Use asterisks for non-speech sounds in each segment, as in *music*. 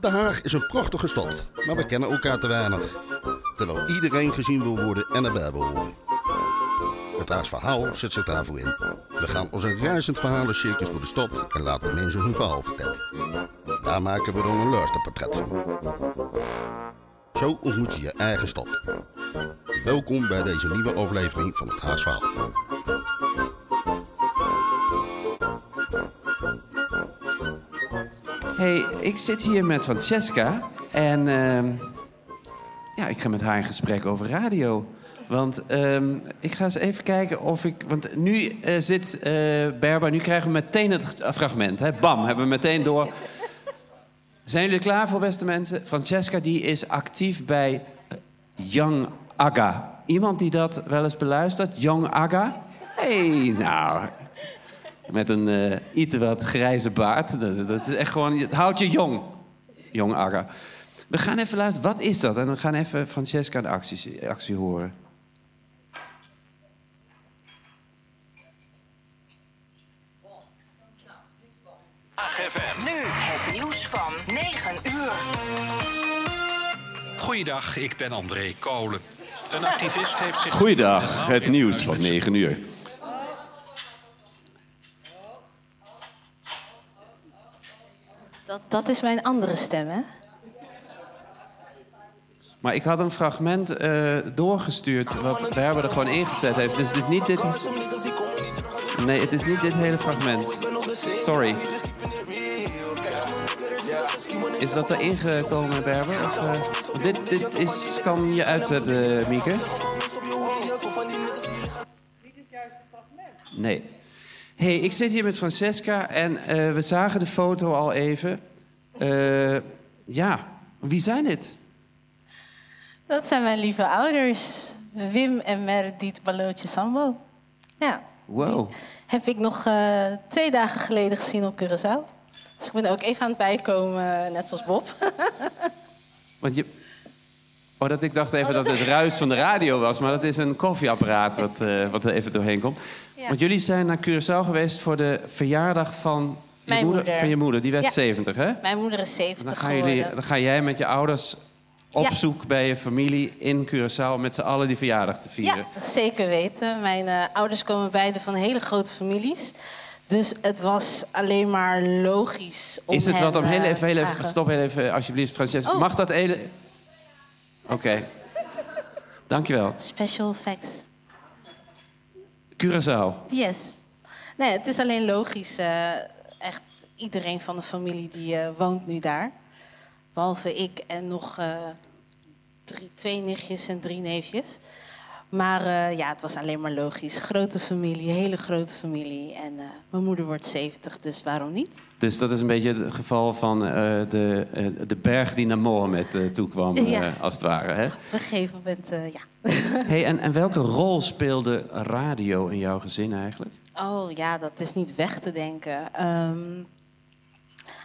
Den Haag is een prachtige stad, maar we kennen elkaar te weinig. Terwijl iedereen gezien wil worden en erbij wil horen. Het Haags verhaal zet zich daarvoor in. We gaan als een reizend verhalencircus door de stad en laten mensen hun verhaal vertellen. Daar maken we dan een luisterportret van. Zo ontmoet je je eigen stad. Welkom bij deze nieuwe aflevering van het Haags verhaal. Hey, ik zit hier met Francesca en ehm, ja, ik ga met haar in gesprek over radio. Want ehm, ik ga eens even kijken of ik. Want nu eh, zit eh Berber, nu krijgen we meteen het fragment. Hè? Bam, hebben we meteen door. Zijn jullie klaar voor, beste mensen? Francesca die is actief bij eh, Young Aga. Iemand die dat wel eens beluistert? Young Aga? hey, nou. Met een eh iets wat grijze baard. Dat, dat is echt gewoon. Het houdt je jong. Jong Aga. We gaan even luisteren. Wat is dat? En we gaan even Francesca de actie, actie horen. Nu het nieuws van 9 uur. Goeiedag, ik ben André Kolen. Een activist heeft zich... Goeiedag, het nieuws van 9 uur. Dat, is mijn andere stem, hè? Maar ik had een fragment eh, doorgestuurd wat Berber er gewoon ingezet heeft. Dus het is niet dit. Nee, het is niet dit hele fragment. Sorry. Is dat erin gekomen, Berber? Of, eh, dit, dit is, kan je uitzetten, Mieke? Nee. hey, ik zit hier met Francesca en eh, we zagen de foto al even. Eh, ja, wie zijn dit? Dat zijn mijn lieve ouders. Wim en Meredith Balootje Sambo. Ja, Wow. heb ik nog eh, twee dagen geleden gezien op Curaçao. Dus ik ben ook even aan het bijkomen, eh, net zoals Bob. *laughs* Want je... Oh, dat ik dacht even dat het ruis van de radio was, maar dat is een koffieapparaat wat, wat er even doorheen komt. Ja. Want jullie zijn naar Curaçao geweest voor de verjaardag van Mijn moeder. Van je moeder, die werd Ja. 70, hè? Mijn moeder is 70 Dan, gaan jullie, dan ga jij met je ouders op Ja. zoek bij je familie in Curaçao met z'n allen die verjaardag te vieren. Ja, zeker weten. Mijn eh, ouders komen beide van hele grote families. Dus het was alleen maar logisch om is het wat om heel eh, even, heel even, stop heel even alsjeblieft, Francesca. Oh. Mag dat hele... Oké. Dankjewel. Special effects. Curaçao. Yes. Nee, het is alleen logisch. eh, echt iedereen van de familie die eh, woont nu daar. Behalve ik en nog eh, drie, twee nichtjes en drie neefjes. Maar eh, ja, het was alleen maar logisch. Grote familie, hele grote familie. En mijn moeder wordt 70, dus waarom niet? Dus dat is een beetje het geval van de, de berg die naar Mohammed toe kwam, Ja. als het ware. Hè? Op een gegeven moment, ja. Hey, en, en welke *laughs* rol speelde radio in jouw gezin eigenlijk? Oh ja, dat is niet weg te denken. Ehm,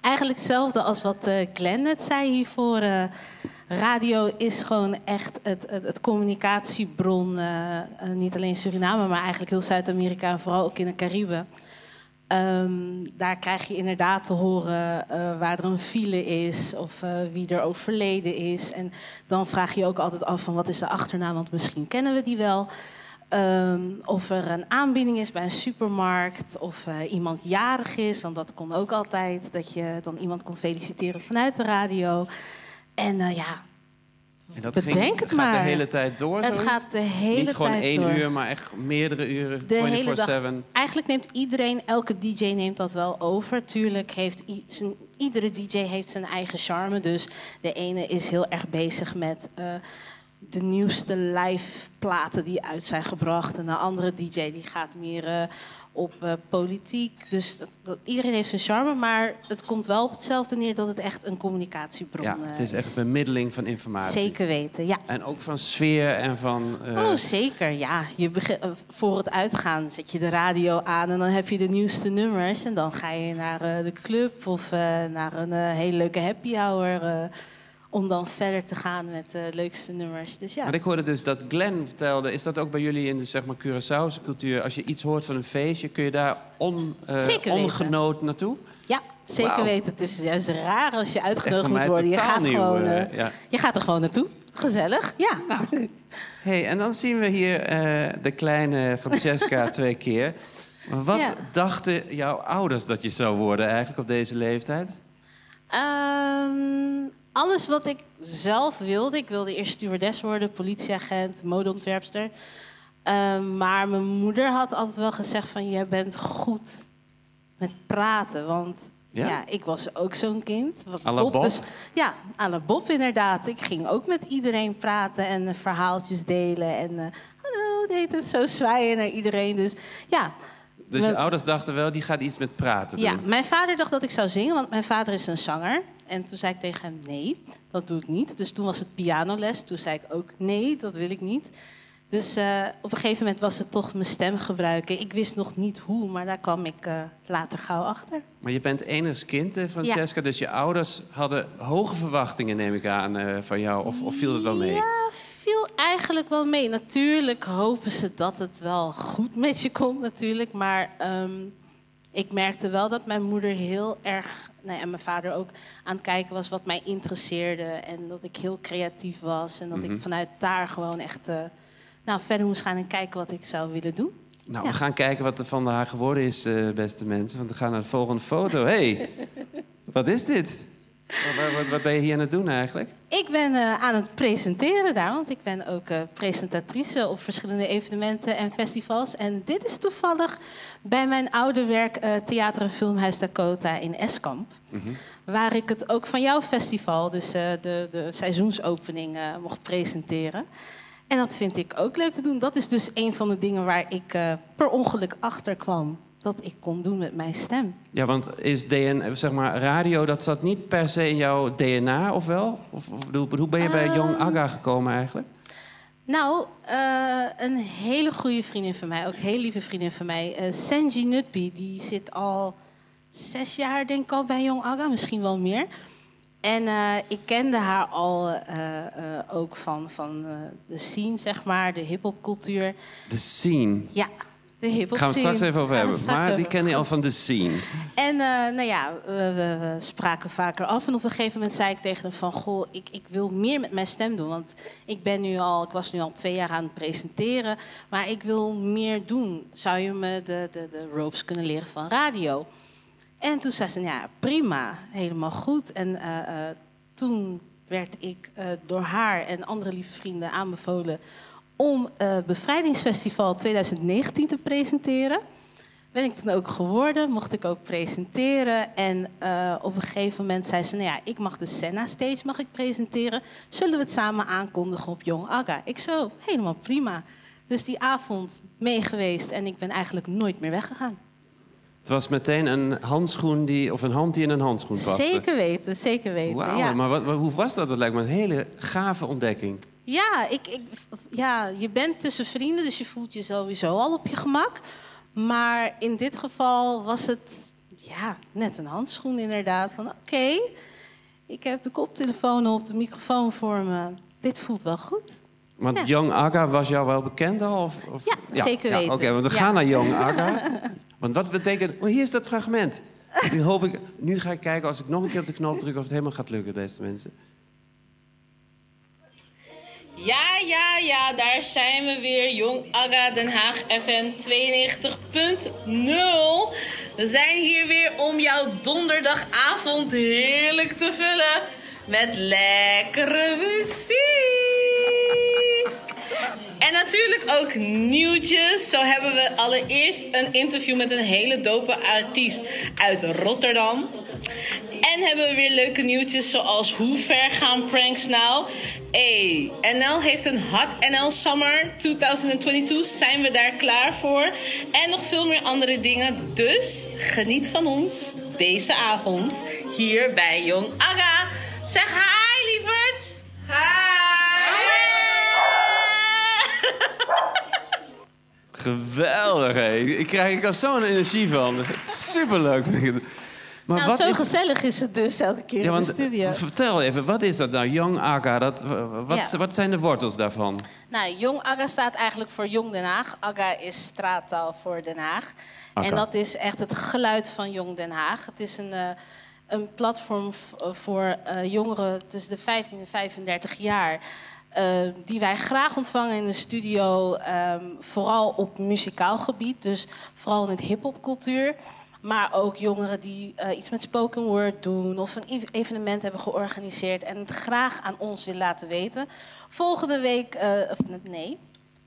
eigenlijk hetzelfde als wat eh, Glenn net zei hiervoor. eh, radio is gewoon echt het, het, communicatiebron. eh, niet alleen Suriname, maar eigenlijk heel Zuid-Amerika en vooral ook in de Cariben. Ehm, daar krijg je inderdaad te horen waar er een file is of wie er overleden is. En dan vraag je je ook altijd af van wat is de achternaam, want misschien kennen we die wel. Ehm, of er een aanbieding is bij een supermarkt. Of eh, iemand jarig is. Want dat kon ook altijd. Dat je dan iemand kon feliciteren vanuit de radio. En eh, ja, En dat Bedenk het gaat maar. de hele tijd door, het zoiets? gaat de hele Niet gewoon tijd één door. uur, maar echt meerdere uren, De hele 24-7. dag. Eigenlijk neemt iedereen, elke DJ neemt dat wel over. Tuurlijk heeft zijn- iedere DJ heeft zijn eigen charme. Dus de ene is heel erg bezig met eh, de nieuwste live platen die uit zijn gebracht. En de andere DJ die gaat meer eh, op eh, politiek. Dus dat, dat, iedereen heeft zijn charme. Maar het komt wel op hetzelfde neer dat het echt een communicatiebron Ja, eh, het is echt bemiddeling van informatie. Zeker weten, ja. En ook van sfeer en van... Oh, zeker. Ja, je voor het uitgaan zet je de radio aan en dan heb je de nieuwste nummers. En dan ga je naar de club of naar een hele leuke happy hour. Eh, om dan verder te gaan met de leukste nummers. Dus ja. Maar ik hoorde dus dat Glenn vertelde, is dat ook bij jullie in de zeg maar, Curaçaose cultuur? Als je iets hoort van een feestje, kun je daar on, eh, weten. ongenood naartoe? Ja, zeker weten. Het is juist raar als je uitgenodigd moet worden. Je gaat, nieuw, gewoon, eh, eh, ja. je gaat er gewoon naartoe. Gezellig, ja. hey, en dan zien we hier eh, de kleine Francesca *laughs* twee keer. Wat Ja. dachten jouw ouders dat je zou worden eigenlijk op deze leeftijd? Ehm, alles wat ik zelf wilde. Ik wilde eerst stewardess worden, politieagent, modeontwerpster. Ehm, maar mijn moeder had altijd wel gezegd van... je bent goed met praten. Want Ja? ja, ik was ook zo'n kind. Wat Bob? Dus, ja, à la Bob inderdaad. Ik ging ook met iedereen praten en eh, verhaaltjes delen. En eh, hallo, deed het zo zwaaien naar iedereen. Dus ja... Dus mijn- je ouders dachten wel, die gaat iets met praten doen. ja, mijn vader dacht dat ik zou zingen, want mijn vader is een zanger. En toen zei ik tegen hem, nee, dat doe ik niet. Dus toen was het pianoles. Toen zei ik ook, nee, dat wil ik niet. Dus eh, op een gegeven moment was het toch mijn stem gebruiken. Ik wist nog niet hoe, maar daar kwam ik eh, later gauw achter. Maar je bent enigskind, eh, Francesca. Dus je ouders hadden hoge verwachtingen, neem ik aan, eh, van jou. Of, of viel het wel mee? Ja, viel eigenlijk wel mee. Natuurlijk hopen ze dat het wel goed met je komt, natuurlijk. Maar ehm, ik merkte wel dat mijn moeder heel erg, nou ja, en mijn vader ook, aan het kijken was wat mij interesseerde. En dat ik heel creatief was. En dat Mhm. ik vanuit daar gewoon echt eh, nou, verder moest gaan en kijken wat ik zou willen doen. Nou, Ja. we gaan kijken wat er van haar geworden is, eh, beste mensen. Want we gaan naar de volgende foto. hey, *laughs* wat is dit? Wat, wat, wat ben je hier aan het doen eigenlijk? Ik ben eh, aan het presenteren daar, want ik ben ook eh, presentatrice op verschillende evenementen en festivals. En dit is toevallig bij mijn oude werk eh, Theater en Filmhuis Dakota in Eskamp. Waar ik het ook van jouw festival, dus de, de seizoensopening, mocht presenteren. En dat vind ik ook leuk te doen. Dat is dus een van de dingen waar ik per ongeluk achter kwam. Dat ik kon doen met mijn stem. Ja, want is DN, zeg maar, radio, dat zat niet per se in jouw DNA, of wel? Of, of hoe- ben je bij Young Ehm, Aga gekomen eigenlijk? Nou, eh, een hele goede vriendin van mij, ook een hele lieve vriendin van mij, eh Senji Nutby, die zit al zes jaar, denk ik al, bij Jong Aga, misschien wel meer. En eh, ik kende haar al ook van, van de scene, zeg maar, de hip-hopcultuur. De scene. Ja, de hip-hop Gaan we straks even over hebben. Maar die ken je al van de scene. En eh, nou ja, we, we- we spraken vaker af. En op een gegeven moment zei ik tegen hem van... Goh, ik, ik wil meer met mijn stem doen. Want ik, ben nu al, ik was nu al twee jaar aan het presenteren. Maar ik wil meer doen. Zou je me de, de, de ropes kunnen leren van radio? En toen zei ze, ja, prima. Helemaal goed. En eh, eh, toen werd ik door haar en andere lieve vrienden aanbevolen... om eh Bevrijdingsfestival 2019 te presenteren ben ik toen ook geworden, mocht ik ook presenteren. En eh, op een gegeven moment zei ze, nou ja, ik mag de Senna Stage mag ik presenteren. Zullen we het samen aankondigen op Jong Aga? Ik zo, helemaal prima. Dus die avond mee geweest en ik ben eigenlijk nooit meer weggegaan. Het was meteen een handschoen die, of een hand die in een handschoen paste. Zeker weten, zeker weten. Wauw, ja. maar wat, wat- hoe was dat? Dat lijkt me een hele gave ontdekking. Ja, ik, ik, ja, je bent tussen vrienden, dus je voelt je sowieso al op je gemak. Maar in dit geval was het ja, net een handschoen inderdaad. Van oké, ik heb de koptelefoon op, de microfoon voor me. Dit voelt wel goed. Want Ja. Young Aga was jou wel bekend al? Of, of- Ja, zeker weten. Oké, want we Ja. gaan naar Young *laughs* Aga. want wat betekent... Oh, hier is dat fragment. Nu, hoop ik, nu ga ik kijken als ik nog een keer op de knop druk... of het helemaal gaat lukken, beste mensen. Ja, ja, ja, daar zijn we weer. Jong Aga Den Haag FM 92.0. We zijn hier weer om jouw donderdagavond heerlijk te vullen met lekkere muziek. En natuurlijk ook nieuwtjes. Zo hebben we allereerst een interview met een hele dope artiest uit Rotterdam. En hebben we weer leuke nieuwtjes zoals hoe ver gaan pranks nou? Hey, NL heeft een Hot NL Summer 2022. Zijn we daar klaar voor? En nog veel meer andere dingen. Dus geniet van ons deze avond hier bij Jong Aga. Zeg hi, lieverd! Geweldig, hé. Ik krijg ik al zo'n energie van. Superleuk. Maar nou, wat zo is... gezellig is het dus elke keer Ja, in de studio. vertel even, wat is dat nou, Young Aga? Dat, wat, Ja. wat zijn de wortels daarvan? Nou, Jong Agga staat eigenlijk voor Jong Den Haag. Agga is straattaal voor Den Haag. En dat is echt het geluid van Jong Den Haag. Het is een, eh, een platform eh, voor eh, jongeren tussen de 15 en 35 jaar. eh, die wij graag ontvangen in de studio, ehm, vooral op muzikaal gebied, dus vooral in het hip-hopcultuur. Maar ook jongeren die eh, iets met spoken word doen of een ev- evenement hebben georganiseerd en het graag aan ons willen laten weten. Volgende week, eh, of nee,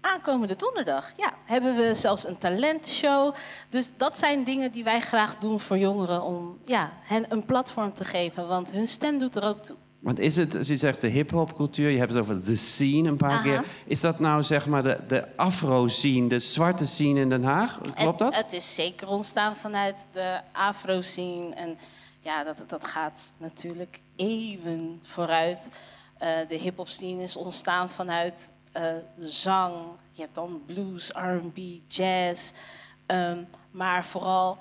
aankomende donderdag, ja, hebben we zelfs een talentshow. Dus dat zijn dingen die wij graag doen voor jongeren om ja, hen een platform te geven, want hun stem doet er ook toe. Want is het, als je zegt de hip-hop-cultuur, je hebt het over de scene een paar Aha. keer. Is dat nou zeg maar de, de afro-scene, de zwarte scene in Den Haag? Klopt dat? Het, het is zeker ontstaan vanuit de afro-scene. En ja, dat, dat gaat natuurlijk eeuwen vooruit. Eh, de hip-hop scene is ontstaan vanuit eh, zang. Je hebt dan blues, RB, jazz. Ehm, maar vooral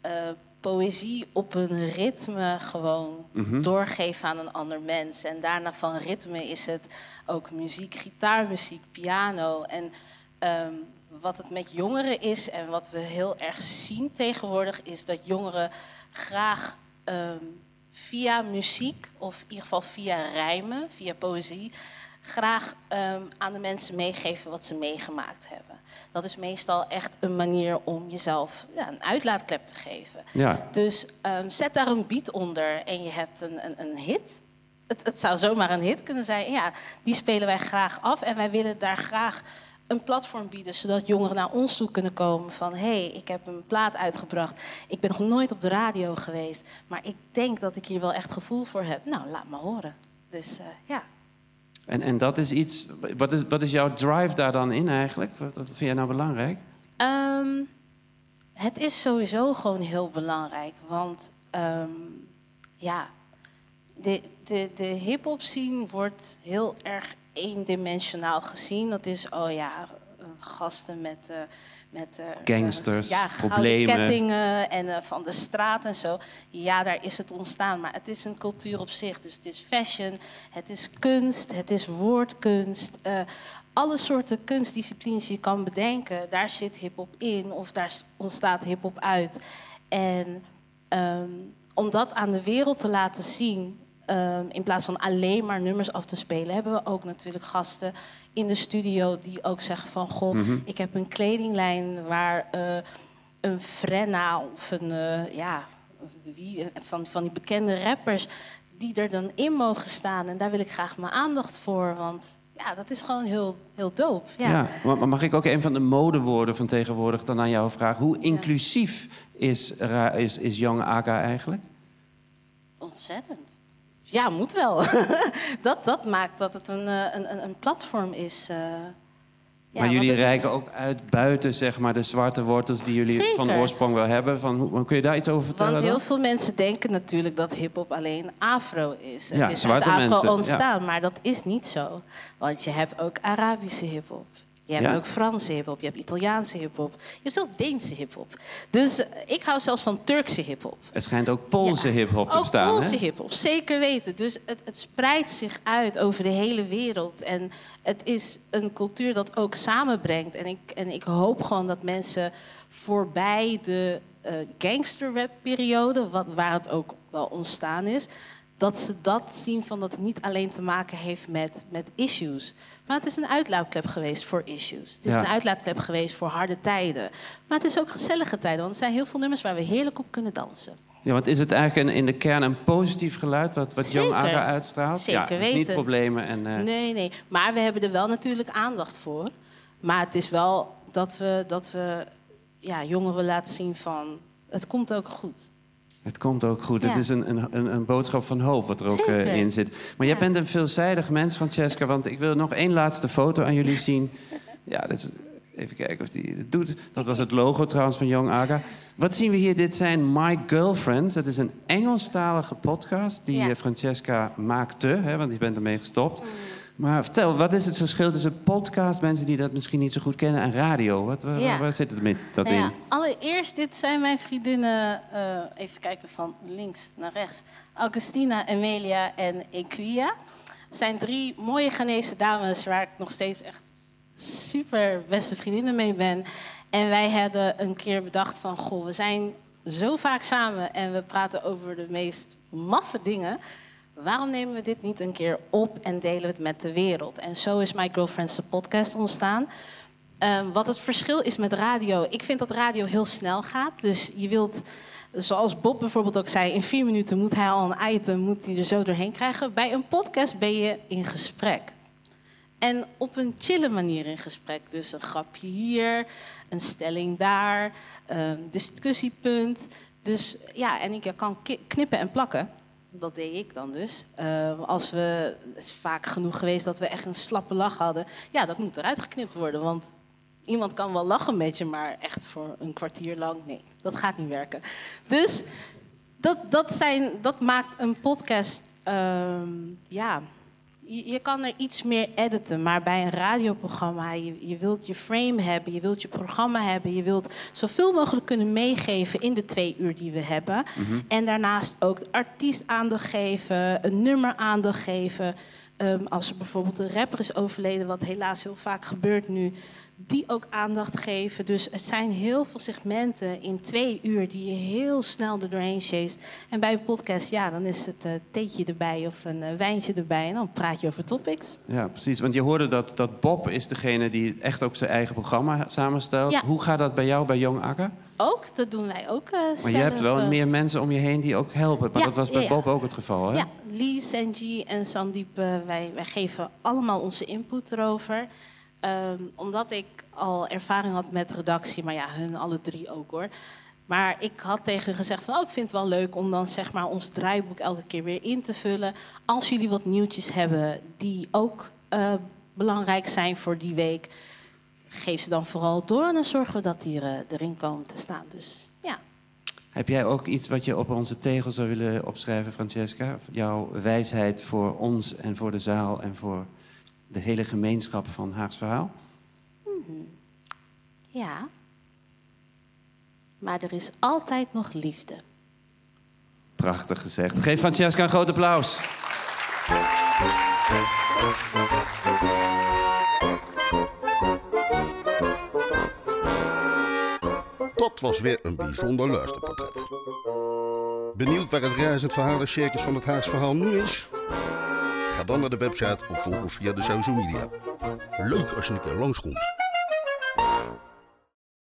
eh, poëzie op een ritme gewoon doorgeven aan een ander mens. En daarna van ritme is het ook muziek, gitaarmuziek, piano. En ehm, wat het met jongeren is en wat we heel erg zien tegenwoordig, is dat jongeren graag ehm, via muziek, of in ieder geval via rijmen, via poëzie, graag ehm, aan de mensen meegeven wat ze meegemaakt hebben. Dat is meestal echt een manier om jezelf ja, een uitlaatklep te geven. Ja. Dus ehm, zet daar een beat onder en je hebt een, een, een hit. Het, het zou zomaar een hit kunnen zijn. Ja, die spelen wij graag af en wij willen daar graag een platform bieden, zodat jongeren naar ons toe kunnen komen van hé, hey, ik heb een plaat uitgebracht. Ik ben nog nooit op de radio geweest, maar ik denk dat ik hier wel echt gevoel voor heb. Nou, laat me horen. Dus eh, ja. En, en dat is iets, wat is, wat is jouw drive daar dan in eigenlijk? Wat, vind jij nou belangrijk? Ehm, het is sowieso gewoon heel belangrijk. Want ehm, ja, de, de, de hip-hop scene wordt heel erg eendimensionaal gezien. Dat is, oh ja, gasten met. eh, met eh, Gangsters, ja, problemen. kettingen en eh, van de straat en zo. Ja, daar is het ontstaan. Maar het is een cultuur op zich. Dus het is fashion, het is kunst, het is woordkunst. eh, alle soorten kunstdisciplines die je kan bedenken, daar zit hip-hop in of daar ontstaat hip-hop uit. En ehm, om dat aan de wereld te laten zien, ehm, in plaats van alleen maar nummers af te spelen, hebben we ook natuurlijk gasten in de studio die ook zeggen van goh, ik heb een kledinglijn waar eh, een Frenna of een eh, ja, wie, van, van die bekende rappers die er dan in mogen staan. En daar wil ik graag mijn aandacht voor, want ja, dat is gewoon heel, heel dope. Ja. Ja. maar mag ik ook een van de modewoorden van tegenwoordig dan aan jou vragen? Hoe inclusief is, is, is Young Aga eigenlijk? Ontzettend. Ja, moet wel. *laughs* dat, dat maakt dat het een, eh, een, een, platform is. eh. Ja, maar jullie reiken ook uit buiten zeg maar, de zwarte wortels die jullie Zeker. van oorsprong wel hebben. Van, hoe, kun je daar iets over vertellen? Want heel dan? veel mensen denken natuurlijk dat hip-hop alleen afro is. Het Ja, is uit zwarte afro mensen, ja. ontstaan, maar dat is niet zo. Want je hebt ook Arabische hip-hop. Je hebt Ja. ook Franse hip-hop, je hebt Italiaanse hip-hop, je hebt zelfs Deense hip-hop. Dus eh, ik hou zelfs van Turkse hip-hop. Er schijnt ook Poolse Ja. hip-hop te Ook bestaan. Poolse hè? hip-hop, zeker weten. Dus het, het spreidt zich uit over de hele wereld. En het is een cultuur dat ook samenbrengt. En ik, en ik hoop gewoon dat mensen voorbij de eh gangsterrap-periode, wat, waar het ook wel ontstaan is, dat ze dat zien van dat het niet alleen te maken heeft met, met issues. Maar het is een uitlaatklep geweest voor issues. Het is Ja. een uitlaatklep geweest voor harde tijden. Maar het is ook gezellige tijden, want er zijn heel veel nummers waar we heerlijk op kunnen dansen. Ja, want is het eigenlijk een, in de kern een positief geluid wat, wat Young Zeker. Aga uitstraalt? Zeker ja, dus niet weten. problemen. En, eh, Nee, nee. Maar we hebben er wel natuurlijk aandacht voor. Maar het is wel dat we, dat we ja, jongeren laten zien van... het komt ook goed. Het komt ook goed. Ja. Het is een, een, een, boodschap van hoop wat er ook eh, in zit. Maar jij bent een veelzijdig mens, Francesca. Want ik wil nog één laatste foto aan jullie *laughs* zien. Ja, dat is, even kijken of die het doet. Dat was het logo trouwens van Young Aga. Wat zien we hier? Dit zijn My Girlfriends. Dat is een Engelstalige podcast die Ja. eh, Francesca maakte. Hè, want je bent ermee gestopt. Maar vertel, wat is het verschil tussen podcast, mensen die dat misschien niet zo goed kennen, en radio? Wat, waar, Ja. waar zit het met dat Nou ja, in? allereerst, dit zijn mijn vriendinnen, eh, even kijken van links naar rechts. Augustina, Emilia en Equia. Zijn drie mooie Ghanese dames waar ik nog steeds echt super beste vriendinnen mee ben. En wij hadden een keer bedacht van, goh, we zijn zo vaak samen en we praten over de meest maffe dingen. Waarom nemen we dit niet een keer op en delen we het met de wereld? En zo is My Girlfriends de podcast ontstaan. Ehm, wat het verschil is met radio. Ik vind dat radio heel snel gaat. Dus je wilt, zoals Bob bijvoorbeeld ook zei, in vier minuten moet hij al een item, moet hij er zo doorheen krijgen. Bij een podcast ben je in gesprek. En op een chille manier in gesprek. Dus een grapje hier, een stelling daar, een discussiepunt. Dus ja, en ik kan knippen en plakken. Dat deed ik dan dus. Eh, als we, het is vaak genoeg geweest dat we echt een slappe lach hadden. Ja, dat moet eruit geknipt worden. Want iemand kan wel lachen met je, maar echt voor een kwartier lang, nee, dat gaat niet werken. Dus dat, dat, zijn, dat maakt een podcast, ehm, ja, je, je kan er iets meer editen. Maar bij een radioprogramma, je, je wilt je frame hebben, je wilt je programma hebben, je wilt zoveel mogelijk kunnen meegeven in de twee uur die we hebben. En daarnaast ook de artiest aandacht geven, een nummer aandacht geven. Ehm, als er bijvoorbeeld een rapper is overleden, wat helaas heel vaak gebeurt nu, die ook aandacht geven. Dus het zijn heel veel segmenten in twee uur die je heel snel er doorheen chase. En bij een podcast, ja, dan is het eh theetje erbij of een eh, wijntje erbij en dan praat je over topics. Ja, precies. Want je hoorde dat, dat Bob is degene die echt ook zijn eigen programma samenstelt. Ja. Hoe gaat dat bij jou bij Jong Akker? Ook, dat doen wij ook eh Maar je hebt wel meer mensen om je heen die ook helpen. Maar Ja, dat was bij ja. Bob ook het geval, hè? Ja, Lee, Sanji en Sandeep, wij, wij geven allemaal onze input erover. Ehm, omdat ik al ervaring had met redactie, maar ja, hun alle drie ook hoor. Maar ik had tegen gezegd van, oh, ik vind het wel leuk om dan zeg maar ons draaiboek elke keer weer in te vullen. Als jullie wat nieuwtjes hebben die ook eh, belangrijk zijn voor die week, geef ze dan vooral door en dan zorgen we dat die eh, erin komen te staan. Dus ja. Heb jij ook iets wat je op onze tegel zou willen opschrijven, Francesca? Jouw wijsheid voor ons en voor de zaal en voor de hele gemeenschap van Haags Verhaal? Ja. Maar er is altijd nog liefde. Prachtig gezegd. Geef Francesca een groot applaus. Dat was weer een bijzonder luisterportret. Benieuwd waar het reizend verhalencircus van het Haags Verhaal nu is? Ga dan naar de website of volg ons via de social media. Leuk als je een keer langskomt.